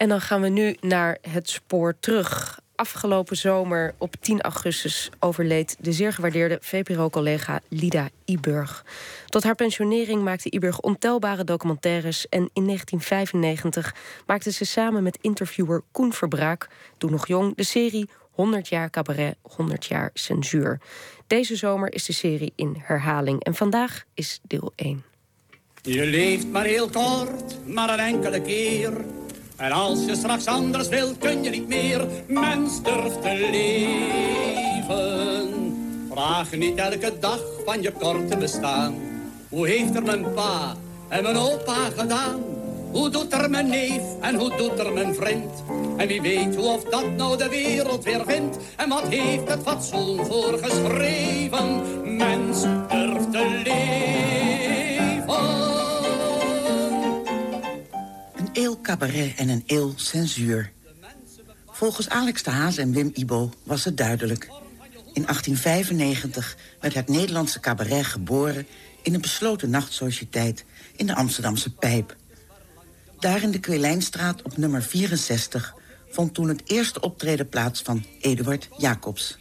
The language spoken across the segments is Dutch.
En dan gaan we nu naar het spoor terug. Afgelopen zomer op 10 augustus overleed de zeer gewaardeerde VPRO-collega Lida Iburg. Tot haar pensionering maakte Iburg ontelbare documentaires en in 1995 maakte ze samen met interviewer Koen Verbraak, toen nog jong, de serie 100 jaar cabaret, 100 jaar censuur. Deze zomer is de serie in herhaling en vandaag is deel 1. Je leeft maar heel kort, maar een enkele keer. En als je straks anders wilt, kun je niet meer. Mens durft te leven. Vraag niet elke dag van je korte bestaan. Hoe heeft er mijn pa en mijn opa gedaan? Hoe doet er mijn neef en hoe doet er mijn vriend? En wie weet hoe of dat nou de wereld weer vindt? En wat heeft het fatsoen voorgeschreven? Mens durft te leven. Eeuw cabaret en een eeuw censuur. Volgens Alex de Haas en Wim Ibo was het duidelijk. In 1895 werd het Nederlandse cabaret geboren... in een besloten nachtsociëteit in de Amsterdamse Pijp. Daar in de Kweelijnstraat op nummer 64... vond toen het eerste optreden plaats van Eduard Jacobs.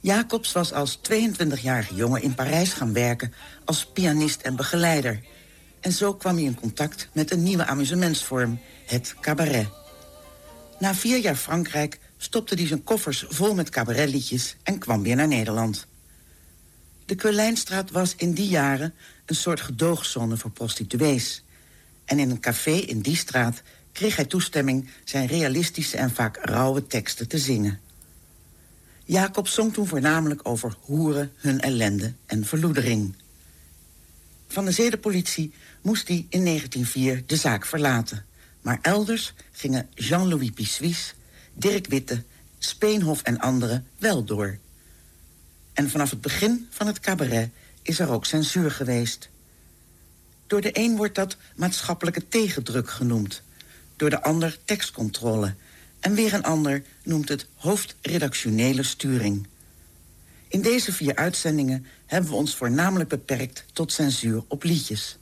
Jacobs was als 22-jarige jongen in Parijs gaan werken... als pianist en begeleider. En zo kwam hij in contact met een nieuwe amusementsvorm, het cabaret. Na vier jaar Frankrijk stopte hij zijn koffers vol met cabaretliedjes... en kwam weer naar Nederland. De Kweelijnstraat was in die jaren een soort gedoogzone voor prostituees... En in een café in die straat kreeg hij toestemming... zijn realistische en vaak rauwe teksten te zingen. Jacob zong toen voornamelijk over hoeren, hun ellende en verloedering. Van de zedenpolitie moest hij in 1904 de zaak verlaten. Maar elders gingen Jean-Louis Pissuis, Dirk Witte, Speenhof en anderen wel door. En vanaf het begin van het cabaret is er ook censuur geweest. Door de een wordt dat maatschappelijke tegendruk genoemd. Door de ander tekstcontrole. En weer een ander noemt het hoofdredactionele sturing. In deze vier uitzendingen hebben we ons voornamelijk beperkt tot censuur op liedjes.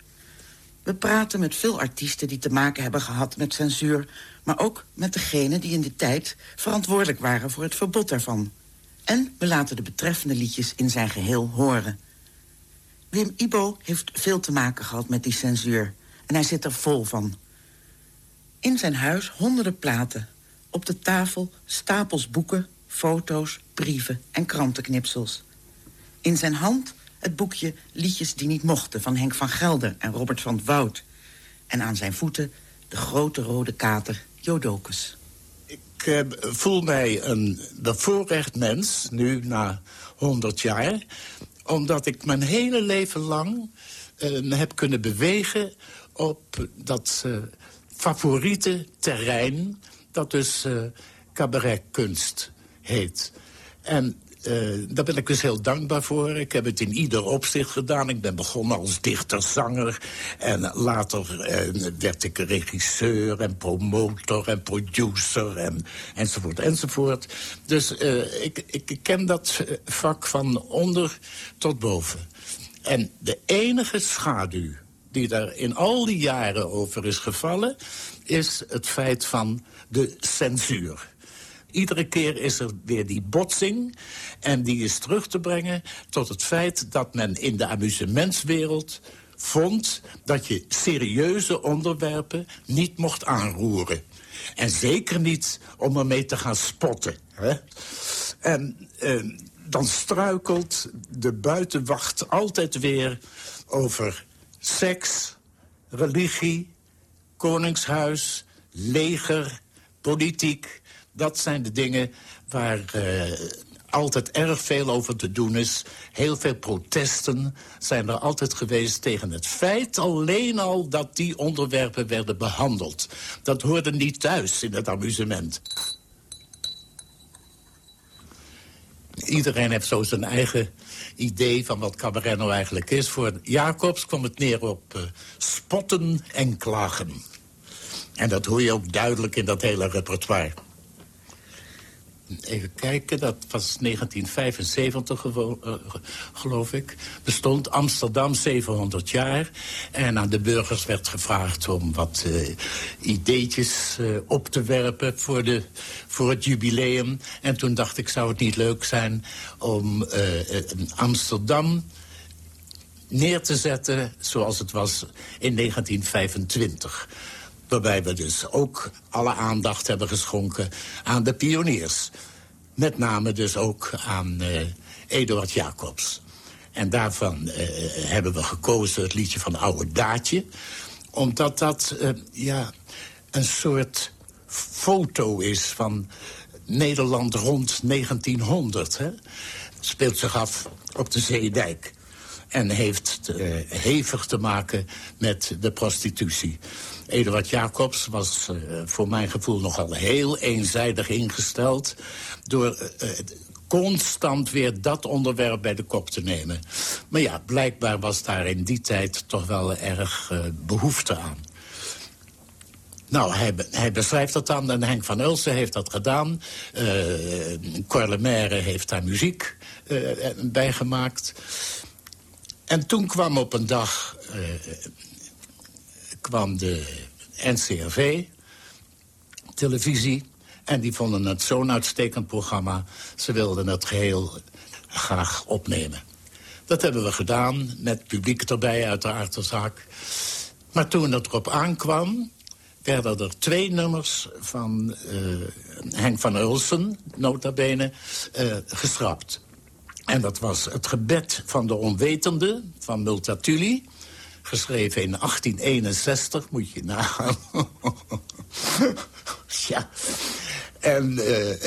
We praten met veel artiesten die te maken hebben gehad met censuur... maar ook met degenen die in die tijd verantwoordelijk waren voor het verbod daarvan. En we laten de betreffende liedjes in zijn geheel horen... Wim Ibo heeft veel te maken gehad met die censuur. En hij zit er vol van. In zijn huis honderden platen. Op de tafel stapels boeken, foto's, brieven en krantenknipsels. In zijn hand het boekje Liedjes die niet mochten... van Henk van Gelder en Robert van het Woud. En aan zijn voeten de grote rode kater Jodokus. Ik eh, voel mij een bevoorrecht mens, nu na 100 jaar omdat ik mijn hele leven lang uh, heb kunnen bewegen op dat uh, favoriete terrein... dat dus uh, cabaretkunst heet. En uh, daar ben ik dus heel dankbaar voor. Ik heb het in ieder opzicht gedaan. Ik ben begonnen als dichter-zanger. En later uh, werd ik regisseur en promotor en producer en, enzovoort enzovoort. Dus uh, ik, ik ken dat vak van onder tot boven. En de enige schaduw die daar in al die jaren over is gevallen... is het feit van de censuur. Iedere keer is er weer die botsing. En die is terug te brengen tot het feit dat men in de amusementswereld vond dat je serieuze onderwerpen niet mocht aanroeren. En zeker niet om ermee te gaan spotten. Hè? En eh, dan struikelt de buitenwacht altijd weer over seks, religie, koningshuis, leger, politiek. Dat zijn de dingen waar uh, altijd erg veel over te doen is. Heel veel protesten zijn er altijd geweest tegen het feit alleen al dat die onderwerpen werden behandeld. Dat hoorde niet thuis in het amusement. Iedereen heeft zo zijn eigen idee van wat cabaret nou eigenlijk is. Voor Jacobs kwam het neer op uh, spotten en klagen. En dat hoor je ook duidelijk in dat hele repertoire. Even kijken, dat was 1975 eh, geloof ik, bestond Amsterdam 700 jaar. En aan de burgers werd gevraagd om wat uh, ideetjes uh, op te werpen voor, de, voor het jubileum. En toen dacht ik, zou het niet leuk zijn om Amsterdam neer te zetten zoals het was in 1925. Waarbij we dus ook alle aandacht hebben geschonken aan de pioniers. Met name dus ook aan uh, Eduard Jacobs. En daarvan uh, hebben we gekozen het liedje van Oude Daatje. Omdat dat uh, ja, een soort foto is van Nederland rond 1900. Hè? Speelt zich af op de Zeedijk. En heeft hevig te maken met de prostitutie. Eduard Jacobs was uh, voor mijn gevoel nogal heel eenzijdig ingesteld... door uh, constant weer dat onderwerp bij de kop te nemen. Maar ja, blijkbaar was daar in die tijd toch wel erg behoefte aan. Nou, hij, beschrijft dat dan en Henk van Ulsen heeft dat gedaan. Uh, heeft daar muziek bij gemaakt. En toen kwam op een dag kwam de NCRV, televisie... en die vonden het zo'n uitstekend programma. Ze wilden het geheel graag opnemen. Dat hebben we gedaan, met publiek erbij, uiteraard de zaak. Maar toen het erop aankwam, werden er twee nummers van uh, Henk van Ulsen, nota bene, uh, geschrapt. En dat was het gebed van de onwetende van Multatuli. Geschreven in 1861, moet je nagaan. ja. En, uh,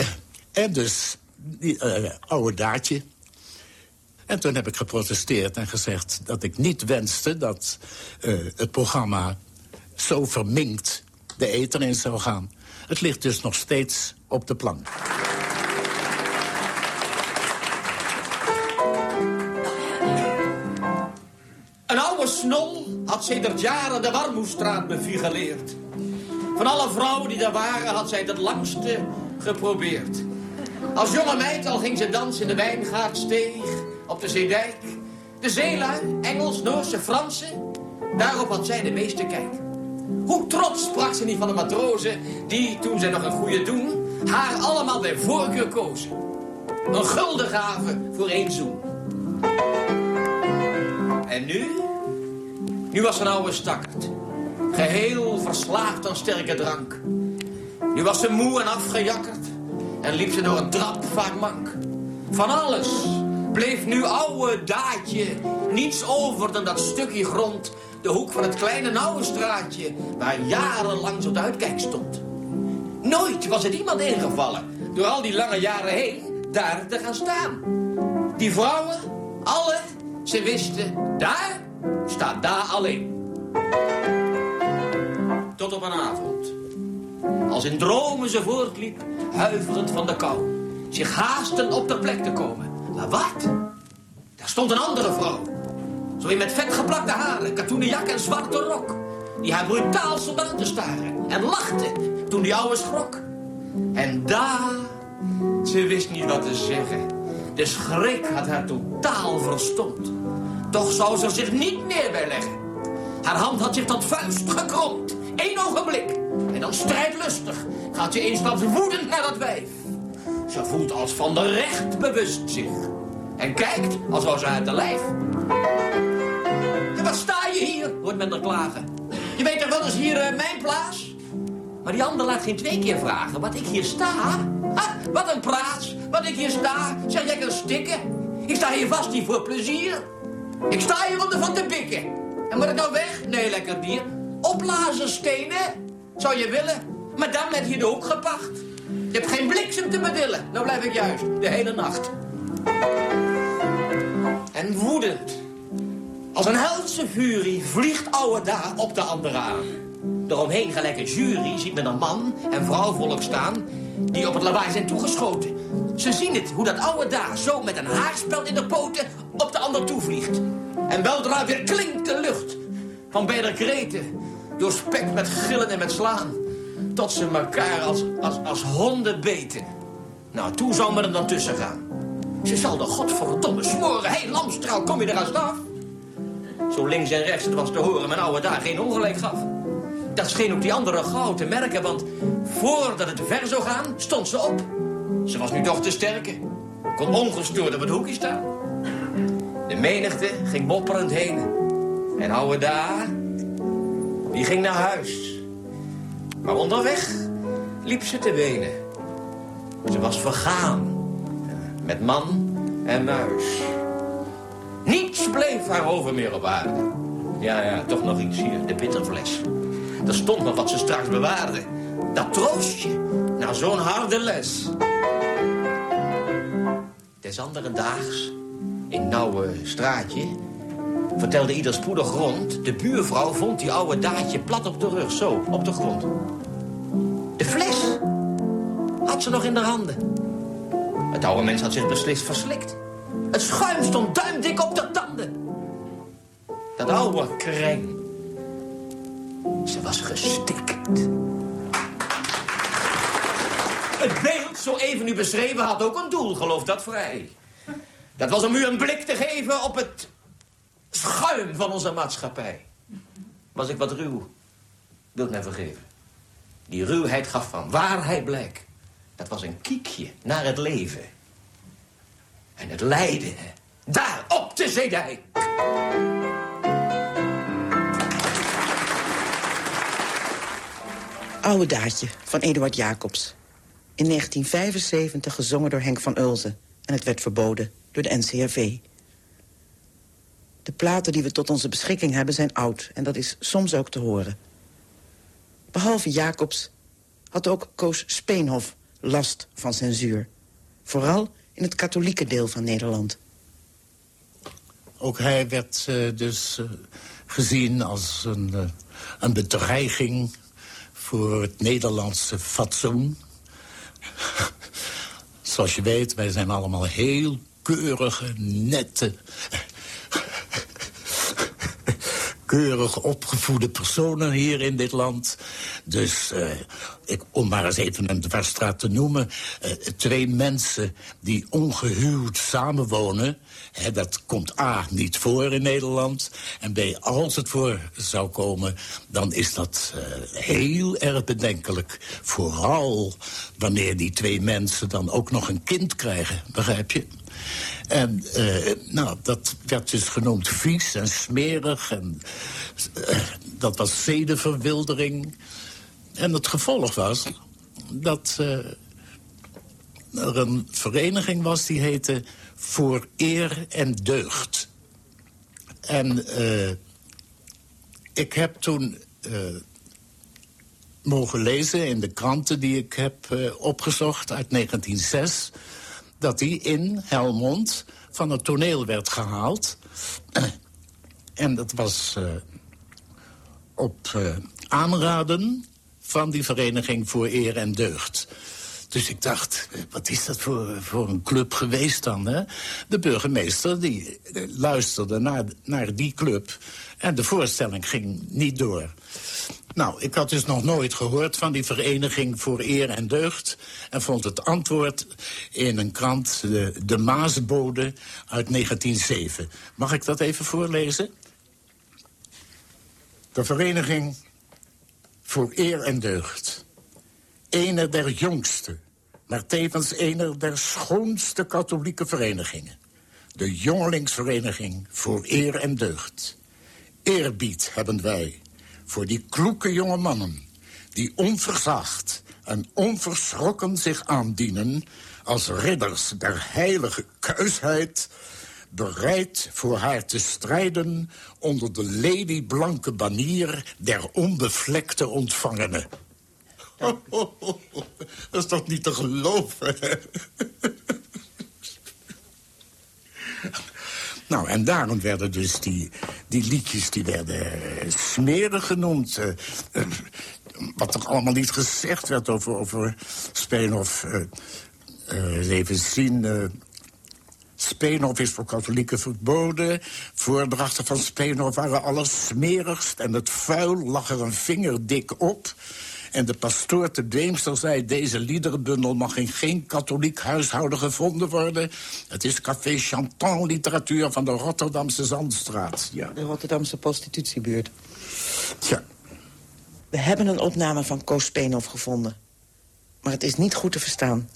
en dus die uh, oude daadje. En toen heb ik geprotesteerd en gezegd dat ik niet wenste... dat uh, het programma zo verminkt de eter in zou gaan. Het ligt dus nog steeds op de plank. Had jaren de Warmoestraat bevigeleerd. Van alle vrouwen die daar waren had zij het langste geprobeerd. Als jonge meid al ging ze dansen in de wijngaardsteeg, op de zeedijk. De zeelui, Engels, Noorse, Fransen, daarop had zij de meeste kijk. Hoe trots sprak ze niet van de matrozen die, toen zij nog een goede doen, haar allemaal bij voorkeur kozen. Een gulden gaven voor één zoen. En nu nu was ze een oude stakkerd. Geheel verslaafd aan sterke drank. Nu was ze moe en afgejakkerd. En liep ze door een trap vaak mank. Van alles bleef nu oude daadje. Niets over dan dat stukje grond. De hoek van het kleine nauwe straatje. Waar jarenlang zo'n uitkijk stond. Nooit was het iemand ingevallen. Door al die lange jaren heen daar te gaan staan. Die vrouwen, alle, ze wisten, daar staat daar alleen. Tot op een avond. Als in dromen ze voortliep, huiverend van de kou. Zich haasten op de plek te komen. Maar wat? Daar stond een andere vrouw. Zo in met vetgeplakte haren, katoenen en zwarte rok. Die haar brutaal stond aan te staren. En lachte toen die oude schrok. En daar, ze wist niet wat te zeggen. De schrik had haar totaal verstomd. Toch zou ze zich niet meer bij leggen. Haar hand had zich tot vuist gekromd. Eén ogenblik. En dan strijdlustig gaat ze eensklaps woedend naar dat wijf. Ze voelt als van de recht bewust zich. En kijkt als was ze uit de lijf. Wat sta je hier, hoort men er klagen. Je weet toch wel eens hier uh, mijn plaats? Maar die ander laat geen twee keer vragen wat ik hier sta. Wat een praats, wat ik hier sta. Zeg jij kan stikken? Ik sta hier vast niet voor plezier. Ik sta hier om ervan te pikken. En moet ik nou weg? Nee, lekker dier. Opblazen stenen? Zou je willen? Maar dan werd hier de hoek gepacht. Je hebt geen bliksem te bedillen. Nou blijf ik juist, de hele nacht. En woedend. Als een helse furie vliegt oude daar op de andere aan. Eromheen gelijk een jury ziet men een man en vrouwvolk staan... die op het lawaai zijn toegeschoten. Ze zien het, hoe dat oude daar zo met een haarspel in de poten op de ander toevliegt. En weldra weer klinkt de lucht van beide kreten, doorspekt met gillen en met slaan. Tot ze elkaar als, als, als honden beten. Nou, toen zou men er dan tussen gaan. Ze zal de godverdomme smoren. Hé, hey, lamstraal, kom je er als af? Zo links en rechts, het was te horen, mijn oude daar geen ongelijk gaf. Dat scheen ook die andere gauw te merken, want voordat het ver zou gaan, stond ze op. Ze was nu toch te sterke. Kon ongestoord op het hoekje staan. De menigte ging mopperend heen. En oude daar, die ging naar huis. Maar onderweg liep ze te wenen. Ze was vergaan. Met man en muis. Niets bleef haar over meer op aarde. Ja, ja, toch nog iets hier, de bitterfles. Er stond nog wat ze straks bewaarde. Dat troostje, na zo'n harde les. Des daags, in nauwe straatje... vertelde ieder spoedig rond... de buurvrouw vond die oude daadje plat op de rug, zo, op de grond. De fles had ze nog in de handen. Het oude mens had zich beslist verslikt. Het schuim stond duimdik op de tanden. Dat oude kreng. Ze was gestikt. Zo even u beschreven, had ook een doel, geloof dat vrij. Dat was om u een blik te geven op het schuim van onze maatschappij. Was ik wat ruw, wilt mij vergeven. Die ruwheid gaf van waarheid blijk. Dat was een kiekje naar het leven. En het lijden, daar op de zeedijk. Oude Daadje van Eduard Jacobs. In 1975 gezongen door Henk van Ulzen. En het werd verboden door de NCRV. De platen die we tot onze beschikking hebben zijn oud. En dat is soms ook te horen. Behalve Jacobs had ook Koos Speenhof last van censuur. Vooral in het katholieke deel van Nederland. Ook hij werd uh, dus uh, gezien als een, uh, een bedreiging voor het Nederlandse fatsoen. Zoals je weet, wij zijn allemaal heel keurige, nette... keurig opgevoede personen hier in dit land. Dus uh, ik, om maar eens even een dwarsstraat te noemen... Uh, twee mensen die ongehuwd samenwonen... Hè, dat komt A, niet voor in Nederland... en B, als het voor zou komen... dan is dat uh, heel erg bedenkelijk. Vooral wanneer die twee mensen dan ook nog een kind krijgen, begrijp je? En uh, nou, dat werd dus genoemd vies en smerig. En uh, dat was zedenverwildering. En het gevolg was dat uh, er een vereniging was die heette Voor Eer en Deugd. En ik heb toen mogen lezen in de kranten die ik heb opgezocht uit 1906 dat hij in Helmond van het toneel werd gehaald. en dat was uh, op uh, aanraden van die Vereniging voor Eer en Deugd. Dus ik dacht, wat is dat voor, voor een club geweest dan? Hè? De burgemeester die luisterde naar, naar die club... en de voorstelling ging niet door. Nou, ik had dus nog nooit gehoord van die Vereniging voor Eer en Deugd... en vond het antwoord in een krant, de, de Maasbode uit 1907. Mag ik dat even voorlezen? De Vereniging voor Eer en Deugd. Ene der jongste, maar tevens ene der schoonste katholieke verenigingen. De Jongelingsvereniging voor Eer en Deugd. Eerbied hebben wij voor die kloeke jonge mannen... die onverzaagd en onverschrokken zich aandienen... als ridders der heilige kuisheid... bereid voor haar te strijden... onder de lelieblanke banier der onbevlekte ontvangenen. Oh, oh, oh, dat is toch niet te geloven, Nou, en daarom werden dus die, die liedjes die werden uh, smerig genoemd. Uh, uh, wat er allemaal niet gezegd werd over, over Speenhof. even zien... Speenhof is voor katholieken verboden. Voordrachten van Speenhof waren allersmerigst. En het vuil lag er een vinger dik op. En de pastoor te Deemster zei... deze liederenbundel mag in geen katholiek huishouden gevonden worden. Het is café chantant literatuur van de Rotterdamse Zandstraat. Ja. De Rotterdamse prostitutiebuurt. Tja. We hebben een opname van Koos Speenhof gevonden. Maar het is niet goed te verstaan.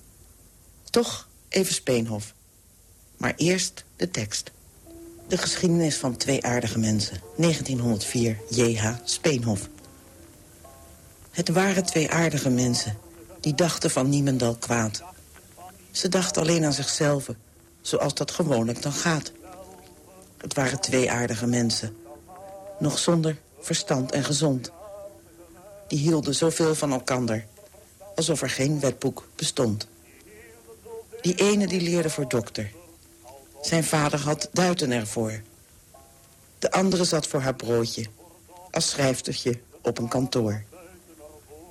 Toch even Speenhof. Maar eerst de tekst. De geschiedenis van twee aardige mensen. 1904, J.H. Speenhof. Het waren twee aardige mensen. Die dachten van niemendal kwaad. Ze dachten alleen aan zichzelf. Zoals dat gewoonlijk dan gaat. Het waren twee aardige mensen. Nog zonder verstand en gezond. Die hielden zoveel van elkander. Alsof er geen wetboek bestond. Die ene die leerde voor dokter. Zijn vader had duiten ervoor. De andere zat voor haar broodje. Als schrijftertje op een kantoor.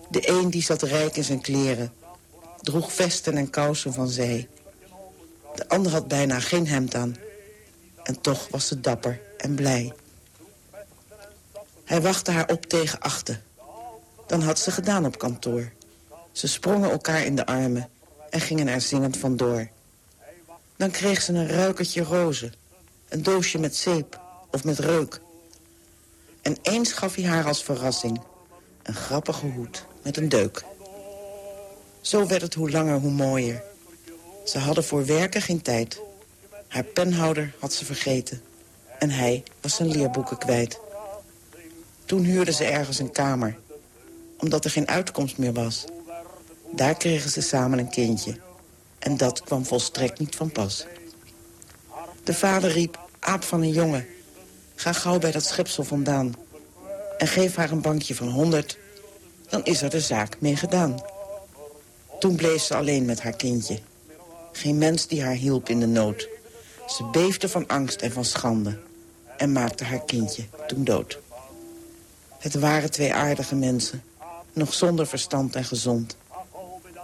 De een die zat rijk in zijn kleren. Droeg vesten en kousen van zij. De ander had bijna geen hemd aan. En toch was ze dapper en blij. Hij wachtte haar op tegen achten. Dan had ze gedaan op kantoor. Ze sprongen elkaar in de armen en gingen er zingend vandoor. Dan kreeg ze een ruikertje rozen, een doosje met zeep of met reuk. En eens gaf hij haar als verrassing een grappige hoed met een deuk. Zo werd het hoe langer hoe mooier. Ze hadden voor werken geen tijd. Haar penhouder had ze vergeten. En hij was zijn leerboeken kwijt. Toen huurden ze ergens een kamer. Omdat er geen uitkomst meer was. Daar kregen ze samen een kindje. En dat kwam volstrekt niet van pas. De vader riep, aap van een jongen... ga gauw bij dat schepsel vandaan... en geef haar een bankje van honderd... dan is er de zaak mee gedaan. Toen bleef ze alleen met haar kindje. Geen mens die haar hielp in de nood. Ze beefde van angst en van schande... en maakte haar kindje toen dood. Het waren twee aardige mensen, nog zonder verstand en gezond.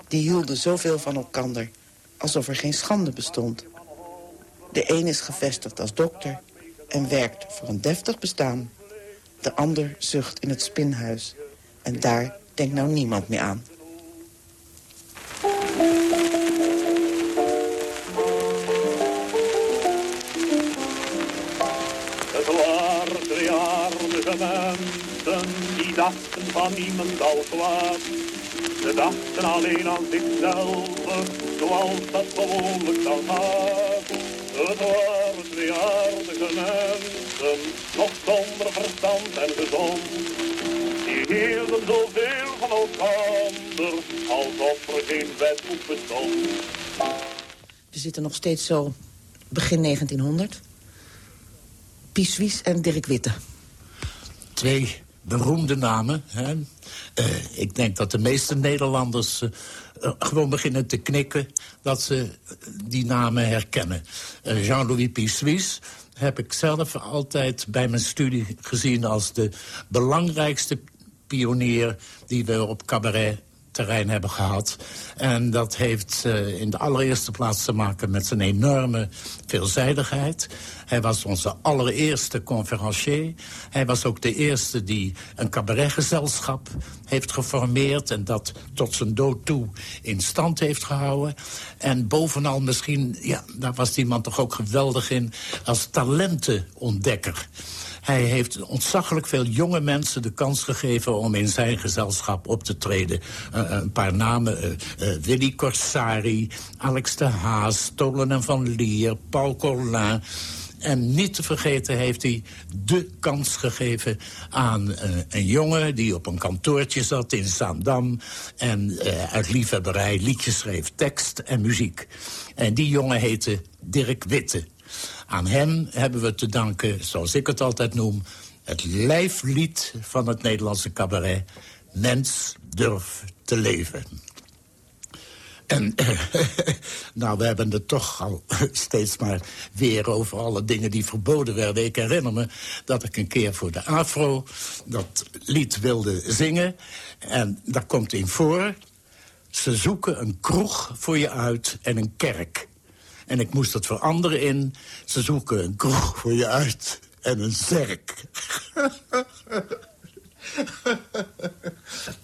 Die hielden zoveel van elkander alsof er geen schande bestond. De een is gevestigd als dokter en werkt voor een deftig bestaan. De ander zucht in het spinhuis. En daar denkt nou niemand meer aan. Het waren twee aardige mensen, die dachten van niemand al kwaad. Ze dachten alleen aan zichzelf, zoals dat gewoonlijk dan gaat. Het waren twee aardige mensen, nog zonder verstand en gezond. Die hielden zoveel van elkaar, alsof er geen wetboek bestond. We zitten nog steeds zo begin 1900. Pies Wies en Dirk Witte. Twee beroemde namen. Hè? Uh, ik denk dat de meeste Nederlanders uh, gewoon beginnen te knikken... dat ze die namen herkennen. Uh, Jean-Louis Pissuis heb ik zelf altijd bij mijn studie gezien... als de belangrijkste pionier die we op cabaret terrein hebben gehad. En dat heeft uh, in de allereerste plaats te maken met zijn enorme veelzijdigheid. Hij was onze allereerste conferencier. Hij was ook de eerste die een cabaretgezelschap heeft geformeerd... en dat tot zijn dood toe in stand heeft gehouden. En bovenal misschien, ja, daar was die man toch ook geweldig in... als talentenontdekker. Hij heeft ontzaglijk veel jonge mensen de kans gegeven... om in zijn gezelschap op te treden. Uh, een paar namen, uh, Willy Corsari, Alex de Haas... Tolen en Van Lier, Paul Collin... En niet te vergeten heeft hij de kans gegeven aan een jongen... die op een kantoortje zat in Zaandam... en uit liefhebberij liedjes schreef, tekst en muziek. En die jongen heette Dirk Witte. Aan hem hebben we te danken, zoals ik het altijd noem... het lijflied van het Nederlandse cabaret... Mens durf te leven. En nou, we hebben het toch al steeds maar weer over alle dingen die verboden werden. Ik herinner me dat ik een keer voor de AFRO dat lied wilde zingen. En daar komt in voor... Ze zoeken een kroeg voor je uit en een kerk. En ik moest het veranderen in... ze zoeken een kroeg voor je uit en een zerk.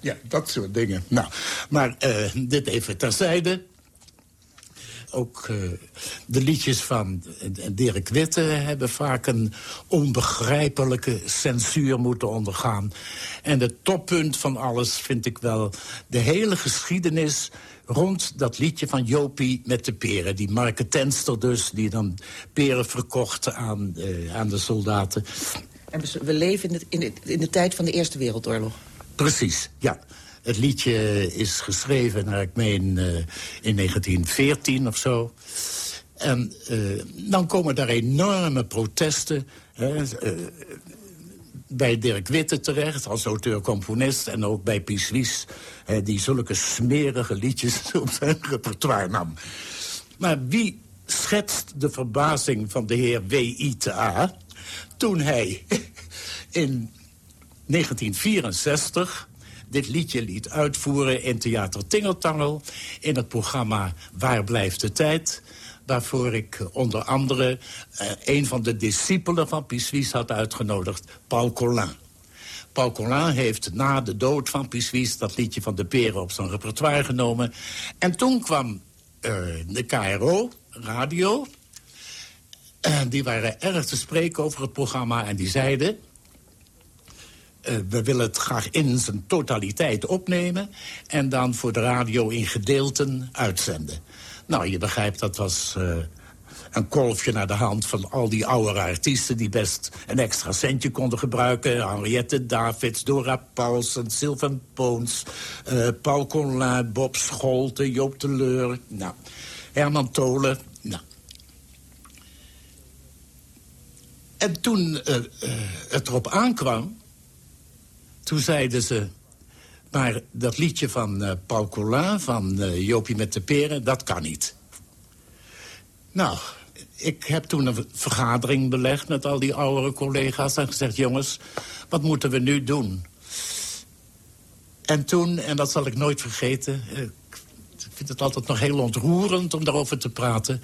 ja, dat soort dingen. Nou, maar uh, dit even terzijde. Ook uh, de liedjes van Dirk Witte hebben vaak een onbegrijpelijke censuur moeten ondergaan. En het toppunt van alles vind ik wel de hele geschiedenis rond dat liedje van Jopie met de peren. Die marketenster dus, die dan peren verkocht aan, uh, aan de soldaten. En we leven in de, in, de, in de tijd van de Eerste Wereldoorlog. Precies, ja. Het liedje is geschreven, naar ik meen, uh, in 1914 of zo. En uh, dan komen daar enorme protesten. Hè, bij Dirk Witte terecht als auteur-componist... en ook bij Pies die zulke smerige liedjes op zijn repertoire nam. Maar wie schetst de verbazing van de heer W.I.T.A... toen hij in 1964 dit liedje liet uitvoeren in Theater Tingeltangel... in het programma Waar blijft de tijd waarvoor ik onder andere uh, een van de discipelen van Pissuis had uitgenodigd, Paul Collin. Paul Collin heeft na de dood van Pissuis dat liedje van de peren op zijn repertoire genomen. En toen kwam uh, de KRO, radio, en die waren erg te spreken over het programma en die zeiden... We willen het graag in zijn totaliteit opnemen... en dan voor de radio in gedeelten uitzenden. Nou, je begrijpt, dat was uh, een kolfje naar de hand van al die oudere artiesten... die best een extra centje konden gebruiken. Henriette Davids, Dora Paulsen, Sylvan Poons... Uh, Paul Collin, Bob Scholte, Joop de Leur... Nou, Herman Tolen. Nou. En toen uh, het erop aankwam... toen zeiden ze... Maar dat liedje van uh, Paul Collin, van uh, Jopie met de peren, dat kan niet. Nou, ik heb toen een vergadering belegd met al die oudere collega's... en gezegd, jongens, wat moeten we nu doen? En toen, en dat zal ik nooit vergeten... Uh, ik vind het altijd nog heel ontroerend om daarover te praten...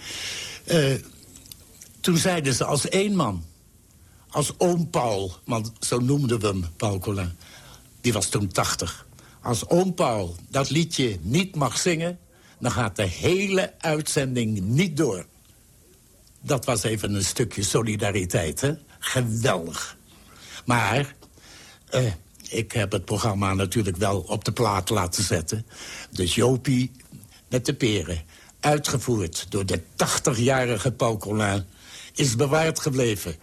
toen zeiden ze als één man, als oom Paul... want zo noemden we hem, Paul Collin... die was toen 80 als oom Paul dat liedje niet mag zingen... dan gaat de hele uitzending niet door. Dat was even een stukje solidariteit, hè? Geweldig. Maar eh, ik heb het programma natuurlijk wel op de plaat laten zetten. Dus Jopie met de peren, uitgevoerd door de 80-jarige Paul Collin... is bewaard gebleven.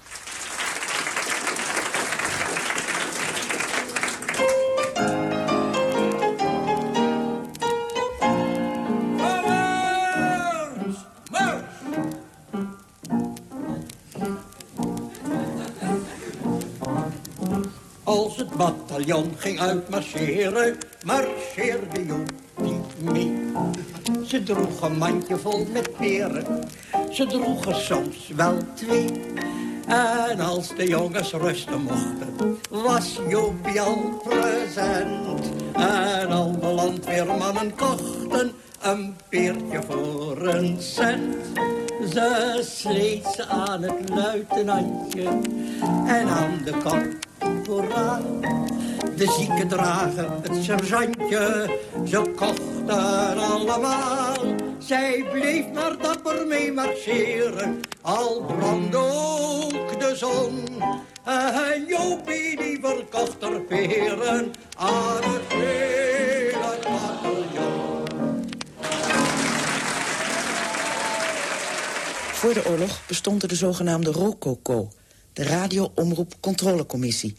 Bataljon ging uitmarcheren, marcheerde Joop niet mee. Ze droeg een mandje vol met peren, ze droegen soms wel twee. En als de jongens rusten mochten, was Joopie al present. En alle landweermannen kochten een peertje voor een cent. Ze sleet ze aan het luitenantje en aan de kop vooraan. De zieken dragen het sergeantje, ze kochten allemaal. Zij bleef maar dapper mee marcheren, al brandde ook de zon. En Jopie die verkocht er peren aan het hele bataljon. Voor de oorlog bestond er de zogenaamde ROCOCO, de Radio-Omroep Controlecommissie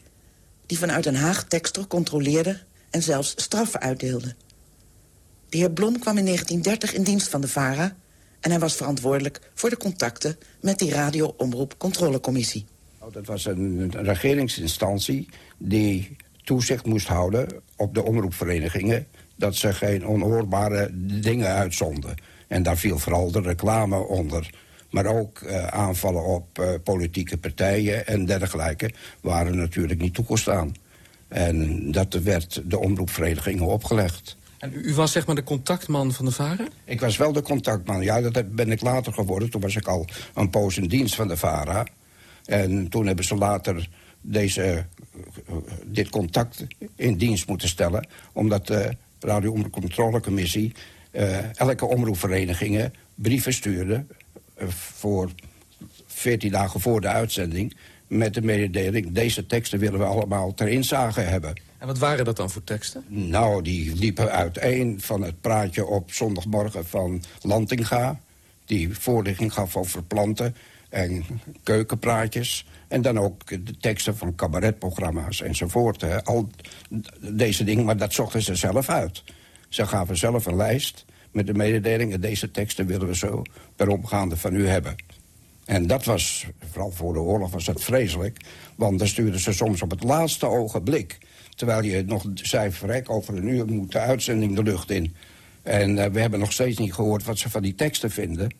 die vanuit Den Haag teksten controleerde en zelfs straffen uitdeelde. De heer Blom kwam in 1930 in dienst van de VARA... en hij was verantwoordelijk voor de contacten met die radio-omroep-controlecommissie. Nou, dat was een regeringsinstantie die toezicht moest houden op de omroepverenigingen... dat ze geen onhoorbare dingen uitzonden. En daar viel vooral de reclame onder maar ook uh, aanvallen op uh, politieke partijen en dergelijke... waren natuurlijk niet toegestaan. En dat werd de omroepverenigingen opgelegd. En u, was zeg maar de contactman van de VARA? Ik was wel de contactman, ja, dat ben ik later geworden. Toen was ik al een poos in dienst van de VARA. En toen hebben ze later deze, eh, dit contact in dienst moeten stellen... omdat de radio-controlecommissie uh, elke omroepverenigingen brieven stuurde... Voor 14 dagen voor de uitzending met de mededeling... deze teksten willen we allemaal ter inzage hebben. En wat waren dat dan voor teksten? Nou, die liepen uiteen van het praatje op zondagmorgen van Lantinga... die voorlichting gaf over planten en keukenpraatjes... en dan ook de teksten van cabaretprogramma's enzovoort. Hè. Al deze dingen, maar dat zochten ze zelf uit. Ze gaven zelf een lijst met de mededeling... deze teksten willen we zo per omgaande van u hebben. En dat was, vooral voor de oorlog was dat vreselijk... want dan stuurden ze soms op het laatste ogenblik... terwijl je nog zei, verrek, over een uur moet de uitzending de lucht in. En uh, we hebben nog steeds niet gehoord wat ze van die teksten vinden.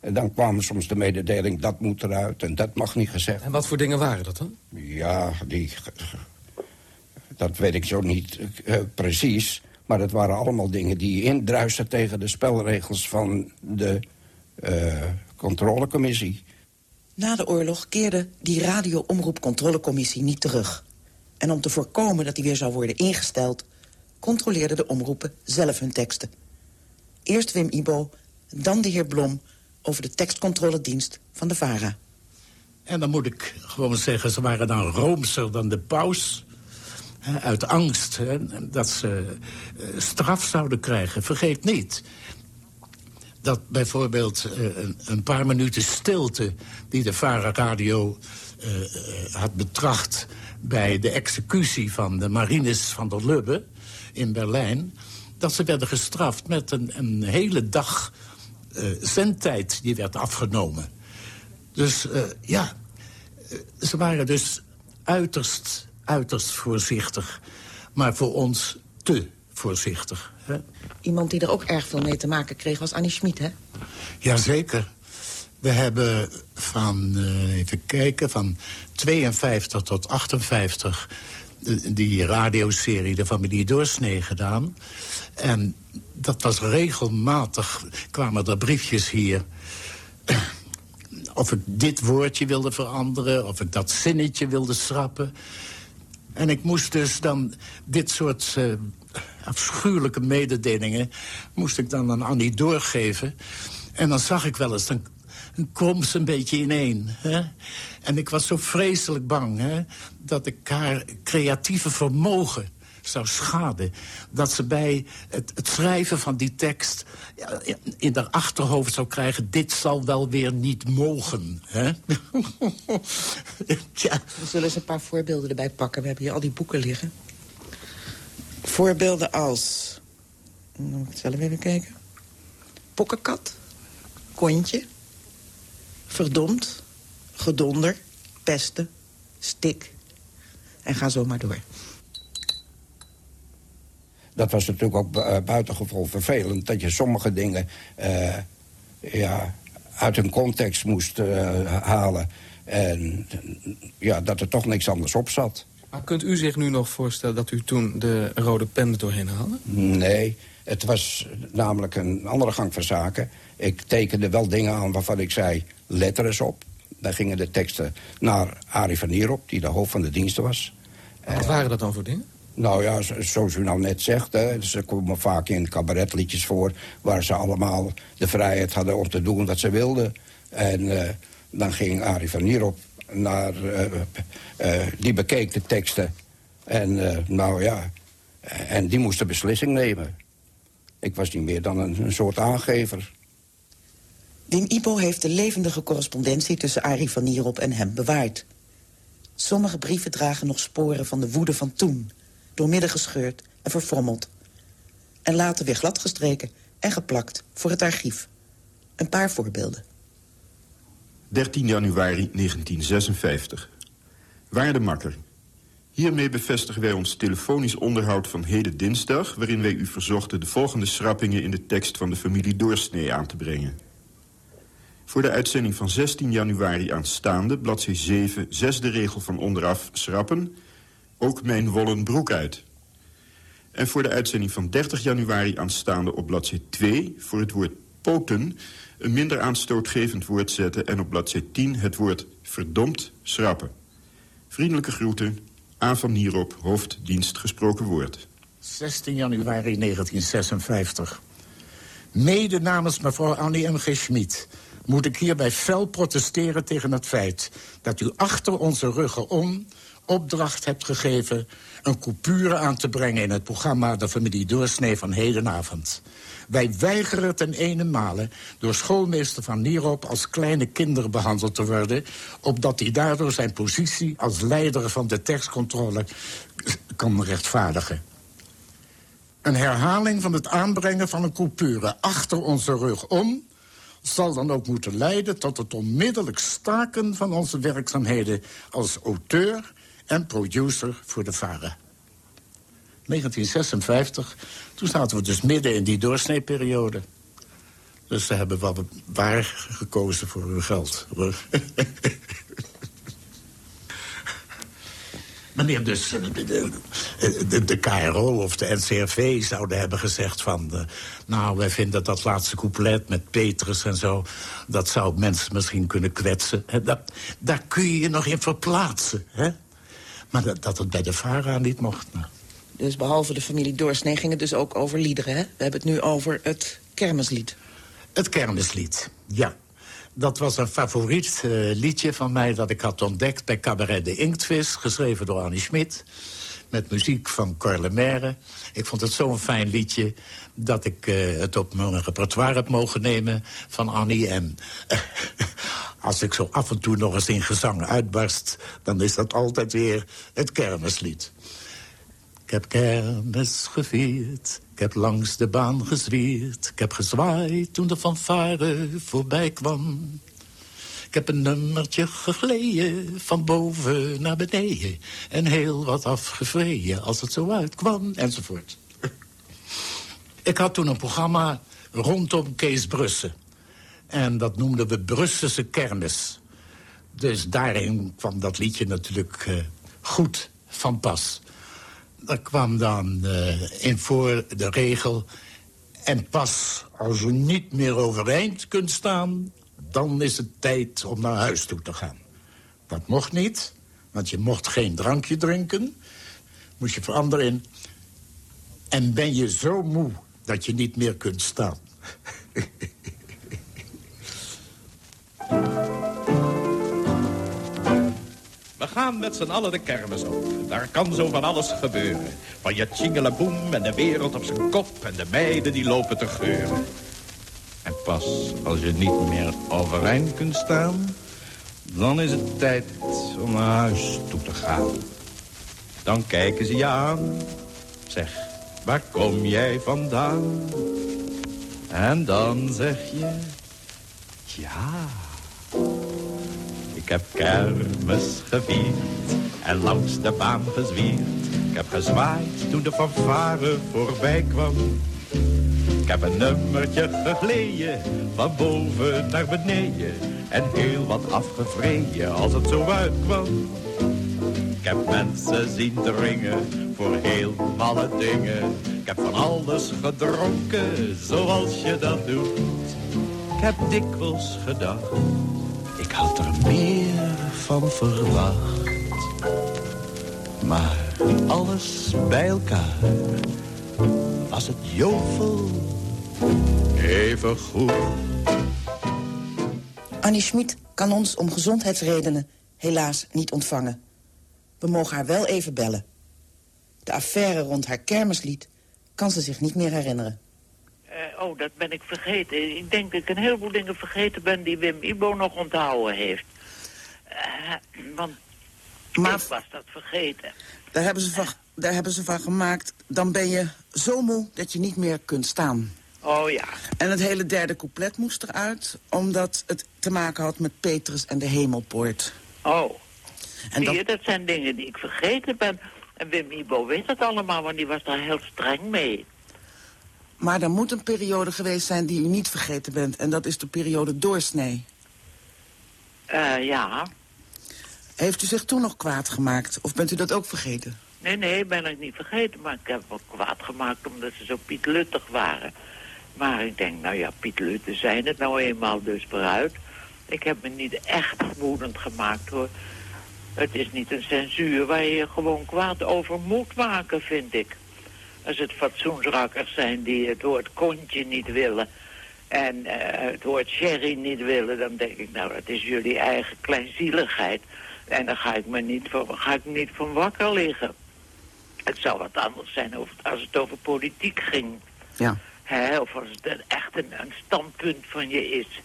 En dan kwamen soms de mededeling, dat moet eruit en dat mag niet gezegd. En wat voor dingen waren dat dan? Ja, die, dat weet ik zo niet uh, precies... Maar dat waren allemaal dingen die indruisten tegen de spelregels van de uh, controlecommissie. Na de oorlog keerde die radio-omroepcontrolecommissie niet terug. En om te voorkomen dat die weer zou worden ingesteld... controleerden de omroepen zelf hun teksten. Eerst Wim Ibo, dan de heer Blom... over de tekstcontroledienst van de VARA. En dan moet ik gewoon zeggen, ze waren dan roomser dan de paus uit angst dat ze uh, straf zouden krijgen. Vergeet niet dat bijvoorbeeld uh, een, paar minuten stilte... die de Vara Radio uh, had betracht bij de executie van de Marines van der Lubbe in Berlijn... dat ze werden gestraft met een, een hele dag zendtijd die werd afgenomen. Dus ja, ze waren dus uiterst uiterst voorzichtig. Maar voor ons te voorzichtig. Hè? Iemand die er ook erg veel mee te maken kreeg was Annie Schmid, hè? Jazeker. We hebben van, uh, even kijken, van 52 tot 58... die radioserie De Familie Doorsnee gedaan. En dat was regelmatig, kwamen er briefjes hier of ik dit woordje wilde veranderen, of ik dat zinnetje wilde schrappen. En ik moest dus dan dit soort uh, afschuwelijke mededelingen... moest ik dan aan Annie doorgeven. En dan zag ik wel eens, dan, kwam ze een beetje ineen. Hè? En ik was zo vreselijk bang hè, dat ik haar creatieve vermogen zou schaden. Dat ze bij het, het schrijven van die tekst in haar achterhoofd zou krijgen... dit zal wel weer niet mogen. Hè? ja. We zullen eens een paar voorbeelden erbij pakken. We hebben hier al die boeken liggen. Voorbeelden als... Dan moet ik zelf even kijken. Pokkenkat. Kontje. Verdomd. Gedonder. Pesten. Stik. En ga zo maar door dat was natuurlijk ook uh, buitengewoon vervelend... dat je sommige dingen uh, ja, uit hun context moest uh, halen. En ja, dat er toch niks anders op zat. Maar kunt u zich nu nog voorstellen dat u toen de rode pen er doorheen haalde? Nee, het was namelijk een andere gang van zaken. Ik tekende wel dingen aan waarvan ik zei, let eens op. Daar gingen de teksten naar Arie van Nierop, die de hoofd van de diensten was. Wat waren dat dan voor dingen? Nou ja, zoals u nou net zegt, hè, ze komen vaak in cabaretliedjes voor... waar ze allemaal de vrijheid hadden om te doen wat ze wilden. En uh, dan ging Arie van Nierop naar... Uh, uh, die bekeek de teksten. En nou ja, en die moest de beslissing nemen. Ik was niet meer dan een, een soort aangever. Wim Ipo heeft de levendige correspondentie tussen Arie van Nierop en hem bewaard. Sommige brieven dragen nog sporen van de woede van toen doormidden gescheurd en verfrommeld. En later weer gladgestreken en geplakt voor het archief. Een paar voorbeelden. 13 januari 1956. Waarde makker. Hiermee bevestigen wij ons telefonisch onderhoud van heden dinsdag... waarin wij u verzochten de volgende schrappingen in de tekst van de familie Doorsnee aan te brengen. Voor de uitzending van 16 januari aanstaande, bladzij 7, zesde regel van onderaf schrappen ook mijn wollen broek uit. En voor de uitzending van 30 januari aanstaande op bladzij 2... voor het woord poten een minder aanstootgevend woord zetten... en op bladzij 10 het woord verdomd schrappen. Vriendelijke groeten, A. van Nierop, hoofddienst gesproken woord. 16 januari 1956. Mede namens mevrouw Annie M. G. Schmid moet ik hierbij fel protesteren tegen het feit... dat u achter onze ruggen om opdracht hebt gegeven... een coupure aan te brengen in het programma De Familie Doorsnee van hedenavond. Wij weigeren ten ene male door schoolmeester Van Nierop... als kleine kinderen behandeld te worden... opdat hij daardoor zijn positie als leider van de tekstcontrole kan rechtvaardigen. Een herhaling van het aanbrengen van een coupure achter onze rug om zal dan ook moeten leiden tot het onmiddellijk staken van onze werkzaamheden als auteur en producer voor de VARA. 1956, toen zaten we dus midden in die doorsneeperiode. Dus ze hebben wel waar gekozen voor hun geld. Wanneer dus eh, de, de, KRO of de NCRV zouden hebben gezegd van... Uh, nou, wij vinden dat laatste couplet met Petrus en zo... dat zou mensen misschien kunnen kwetsen. Dat, daar kun je je nog in verplaatsen, hè? Maar dat, dat het bij de VARA niet mocht. Nou. Dus behalve de familie Doorsnee ging het dus ook over liederen, hè? We hebben het nu over het kermislied. Het kermislied, ja. Dat was een favoriet uh, liedje van mij dat ik had ontdekt bij Cabaret de Inktvis... geschreven door Annie Schmid, met muziek van Cor Lemaire. Ik vond het zo'n fijn liedje dat ik uh, het op mijn repertoire heb mogen nemen van Annie. En als ik zo af en toe nog eens in gezang uitbarst... dan is dat altijd weer het kermislied. Ik heb kermis gevierd, ik heb langs de baan gezwierd. Ik heb gezwaaid toen de fanfare voorbij kwam. Ik heb een nummertje gegleden van boven naar beneden. En heel wat afgevreden als het zo uitkwam, enzovoort. Ik had toen een programma rondom Kees Brussen. En dat noemden we Brusselse kermis. Dus daarin kwam dat liedje natuurlijk uh, goed van pas. Daar kwam dan uh, in voor de regel... en pas als u niet meer overeind kunt staan... dan is het tijd om naar huis toe te gaan. Dat mocht niet, want je mocht geen drankje drinken. Moest je veranderen in... en ben je zo moe dat je niet meer kunt staan. We gaan met z'n allen de kermis op. Daar kan zo van alles gebeuren. Van je tjingelaboem en de wereld op zijn kop... en de meiden die lopen te geuren. Pas als je niet meer overeind kunt staan... dan is het tijd om naar huis toe te gaan. Dan kijken ze je aan. Zeg, waar kom jij vandaan? En dan zeg je... Ja... Ik heb kermis gevierd en langs de baan gezwierd. Ik heb gezwaaid toen de fanfare voorbij kwam. Ik heb een nummertje gegleden, van boven naar beneden. En heel wat afgevreden als het zo uitkwam. Ik heb mensen zien dringen voor heel malle dingen. Ik heb van alles gedronken, zoals je dat doet. Ik heb dikwijls gedacht ik had er meer van verwacht. Maar alles bij elkaar was het jovel even goed. Annie Schmid kan ons om gezondheidsredenen helaas niet ontvangen. We mogen haar wel even bellen. De affaire rond haar kermislied kan ze zich niet meer herinneren. Uh, oh, dat ben ik vergeten. Ik denk dat ik een heleboel dingen vergeten ben die Wim Ibo nog onthouden heeft. Uh, want maar, ik was dat vergeten. Daar hebben, ze van, daar hebben ze van gemaakt. Dan ben je zo moe dat je niet meer kunt staan. Oh ja. En het hele derde couplet moest eruit... omdat het te maken had met Petrus en de hemelpoort. Oh. En Zie dat... je, dat zijn dingen die ik vergeten ben. En Wim Ibo weet dat allemaal, want die was daar heel streng mee. Maar er moet een periode geweest zijn die u niet vergeten bent. En dat is de periode doorsnee. Uh, ja. Heeft u zich toen nog kwaad gemaakt? Of bent u dat ook vergeten? Nee, nee, ben ik niet vergeten. Maar ik heb wel kwaad gemaakt omdat ze zo pietluttig waren. Maar ik denk, nou ja, pietlutten zijn het nou eenmaal dus vooruit. Ik heb me niet echt woedend gemaakt, hoor. Het is niet een censuur waar je gewoon kwaad over moet maken, vind ik. Als het fatsoensrakkers zijn die het woord kontje niet willen... en eh, het woord sherry niet willen, dan denk ik... nou, dat is jullie eigen kleinzieligheid. En dan ga ik me niet van, ga ik niet van wakker liggen. Het zou wat anders zijn over, als het over politiek ging. Ja. Hè, of als het echt een, een standpunt van je is.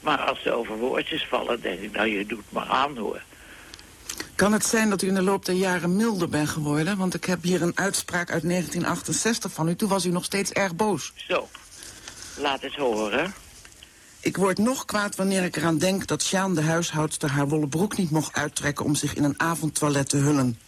Maar als ze over woordjes vallen, denk ik, nou, je doet maar aan, hoor. Kan het zijn dat u in de loop der jaren milder bent geworden? Want ik heb hier een uitspraak uit 1968 van u. Toen was u nog steeds erg boos. Zo, laat eens horen. Ik word nog kwaad wanneer ik eraan denk dat Sjaan de huishoudster haar wollen broek niet mocht uittrekken om zich in een avondtoilet te hullen.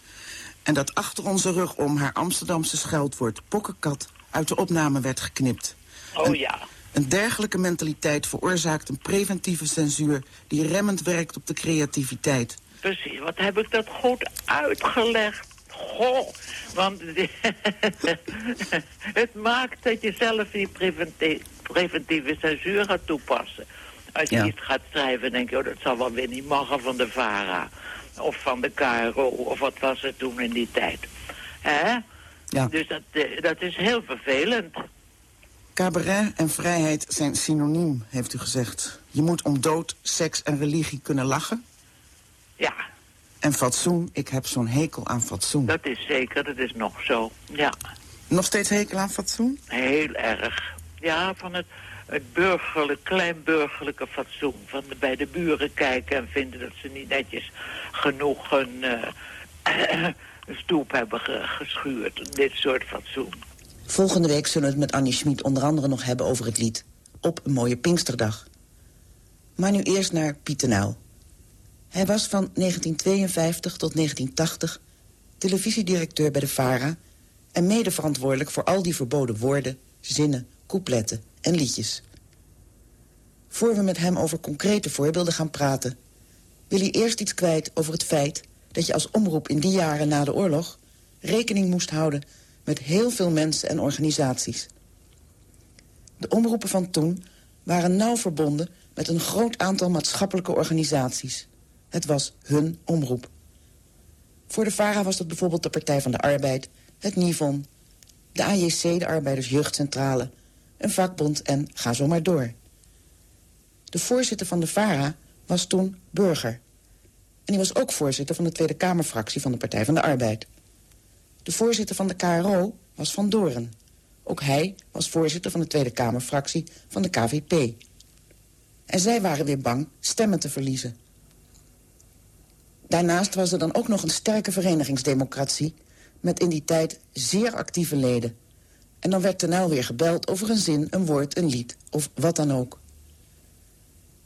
En dat achter onze rug om haar Amsterdamse scheldwoord pokkenkat uit de opname werd geknipt. Oh ja. Een dergelijke mentaliteit veroorzaakt een preventieve censuur die remmend werkt op de creativiteit. Precies, wat heb ik dat goed uitgelegd. Goh, want het maakt dat je zelf die preventi- preventieve censuur gaat toepassen. Als je Ja. iets gaat schrijven, denk je, oh, dat zal wel weer niet mogen van de VARA. Of van de KRO, of wat was het toen in die tijd. Hè? Ja. Dus dat, eh, dat is heel vervelend. Cabaret en vrijheid zijn synoniem, heeft u gezegd. Je moet om dood, seks en religie kunnen lachen. Ja, En fatsoen, ik heb zo'n hekel aan fatsoen. dat is zeker, dat is nog zo. Ja. Nog steeds hekel aan fatsoen? Heel erg. Ja, van het, het burgerlijk, kleinburgerlijke fatsoen. Van bij de buren kijken en vinden dat ze niet netjes genoeg een eh, stoep hebben ge- geschuurd. Dit soort fatsoen. Volgende week zullen we het met Annie Schmid onder andere nog hebben over het lied. Op een mooie Pinksterdag. Maar nu eerst naar Pieter Nauw. Hij was van 1952 tot 1980 televisiedirecteur bij de VARA... en mede verantwoordelijk voor al die verboden woorden, zinnen, coupletten en liedjes. Voor we met hem over concrete voorbeelden gaan praten... wil hij eerst iets kwijt over het feit dat je als omroep in die jaren na de oorlog... rekening moest houden met heel veel mensen en organisaties. De omroepen van toen waren nauw verbonden met een groot aantal maatschappelijke organisaties. Het was hun omroep. Voor de VARA was dat bijvoorbeeld de Partij van de Arbeid, het NIVON... de AJC, de Arbeiders Jeugdcentrale, een vakbond en ga zo maar door. De voorzitter van de VARA was toen burger. En hij was ook voorzitter van de Tweede Kamerfractie van de Partij van de Arbeid. De voorzitter van de KRO was Van Doren. Ook hij was voorzitter van de Tweede Kamerfractie van de KVP. En zij waren weer bang stemmen te verliezen. Daarnaast was er dan ook nog een sterke verenigingsdemocratie... met in die tijd zeer actieve leden. En dan werd tenuil weer gebeld over een zin, een woord, een lied of wat dan ook.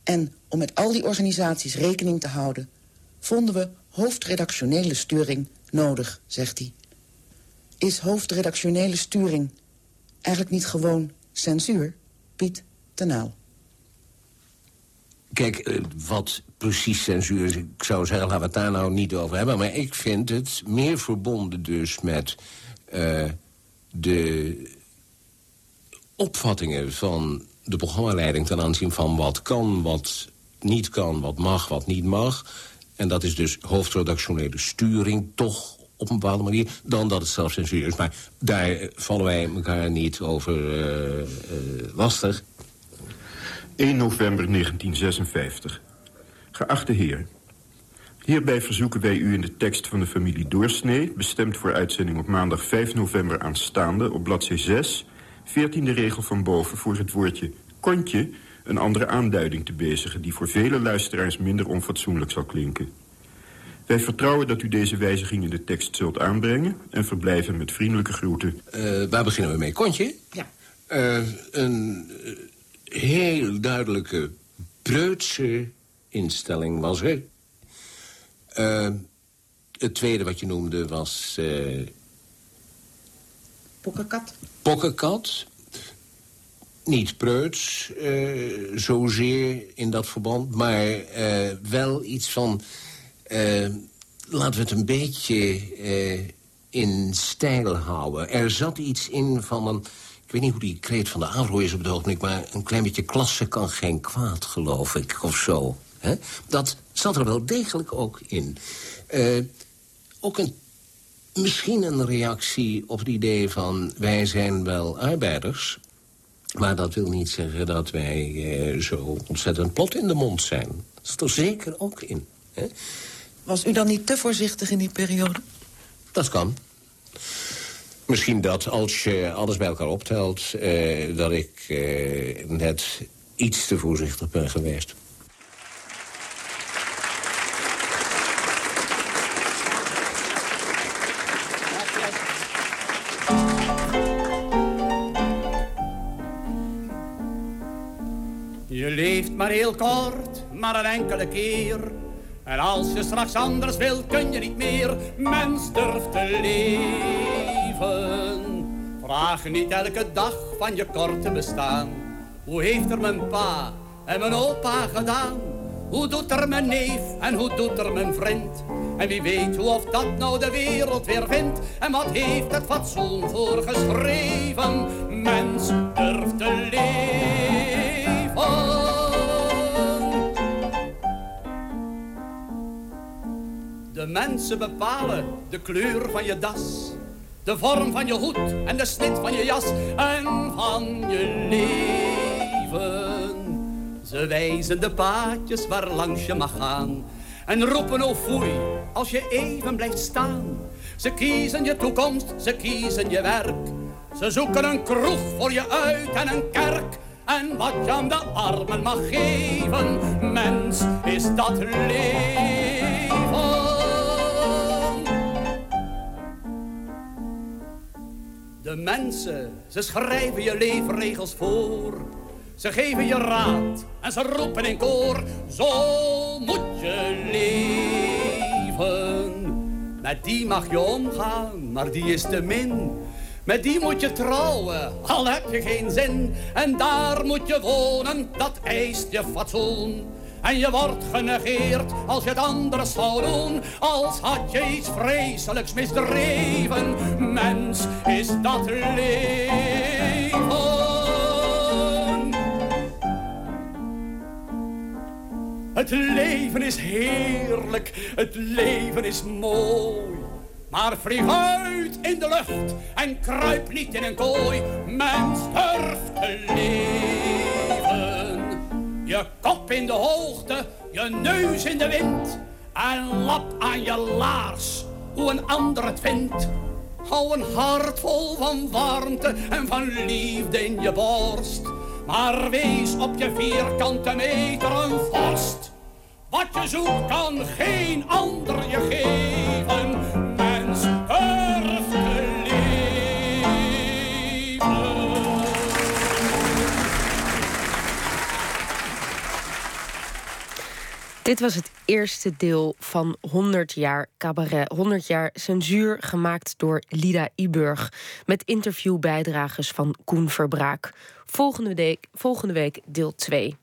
En om met al die organisaties rekening te houden... vonden we hoofdredactionele sturing nodig, zegt hij. Is hoofdredactionele sturing eigenlijk niet gewoon censuur? Piet Tenaal. Kijk, eh, wat precies censuur is, ik zou zeggen, laten we het daar nou niet over hebben. Maar ik vind het meer verbonden dus met eh, de opvattingen van de programmaleiding... ten aanzien van wat kan, wat niet kan, wat mag, wat niet mag. En dat is dus hoofdredactionele sturing, toch op een bepaalde manier... dan dat het zelf censuur is. Maar daar vallen wij elkaar niet over eh, eh, lastig. 1 november 1956. Geachte heer. Hierbij verzoeken wij u in de tekst van de familie Doorsnee... bestemd voor uitzending op maandag 5 november aanstaande... op bladzij 6, 14e regel van boven voor het woordje kontje... een andere aanduiding te bezigen... die voor vele luisteraars minder onfatsoenlijk zal klinken. Wij vertrouwen dat u deze wijziging in de tekst zult aanbrengen... en verblijven met vriendelijke groeten. Eh, waar beginnen we mee? Kontje? Ja. Eh, een heel duidelijke preutse instelling was er. Eh, het tweede wat je noemde was eh Pokkenkat? pokkenkat. Niet preuts, eh, zozeer in dat verband, maar eh, wel iets van... laten we het een beetje in stijl houden. Er zat iets in van een... Ik weet niet hoe die kreet van de AVRO is op het ogenblik... maar een klein beetje klasse kan geen kwaad, geloof ik, of zo. Dat zat er wel degelijk ook in. Eh, ook een, misschien een reactie op het idee van... wij zijn wel arbeiders... maar dat wil niet zeggen dat wij eh, zo ontzettend plot in de mond zijn. Dat zit er zeker ook in. Hè? Was u dan niet te voorzichtig in die periode? Dat kan. Misschien dat als je alles bij elkaar optelt... eh, dat ik net iets te voorzichtig ben geweest. Kort, maar een enkele keer. En als je straks anders wilt, kun je niet meer. Mens durft te leven. Vraag niet elke dag van je korte bestaan. Hoe heeft er mijn pa en mijn opa gedaan? Hoe doet er mijn neef en hoe doet er mijn vriend? En wie weet hoe of dat nou de wereld weer vindt? En wat heeft het fatsoen voor geschreven? Mens durft te leven. De mensen bepalen de kleur van je das, de vorm van je hoed en de snit van je jas en van je leven. Ze wijzen de paadjes waar langs je mag gaan en roepen oh foei als je even blijft staan. Ze kiezen je toekomst, ze kiezen je werk. Ze zoeken een kroeg voor je uit en een kerk. En wat je aan de armen mag geven, mens, is dat leven. De mensen, ze schrijven je leefregels voor. Ze geven je raad en ze roepen in koor. Zo moet je leven. Met die mag je omgaan, maar die is te min. Met die moet je trouwen, al heb je geen zin. En daar moet je wonen, dat eist je fatsoen. En je wordt genegeerd als je het anders zou doen. Als had je iets vreselijks misdreven. Mens, is dat leven? Het leven is heerlijk, het leven is mooi. Maar vlieg uit in de lucht en kruip niet in een kooi. Mens durft te leven. Je kop in de hoogte, je neus in de wind. En lap aan je laars, hoe een ander het vindt. Hou een hart vol van warmte en van liefde in je borst. Maar wees op je vierkante meter een vorst. Wat je zoekt kan geen ander je geven. Dit was het eerste deel van 100 jaar cabaret. 100 jaar censuur gemaakt door Lida Iburg. Met interviewbijdrages van Koen Verbraak. Volgende week, volgende week deel 2.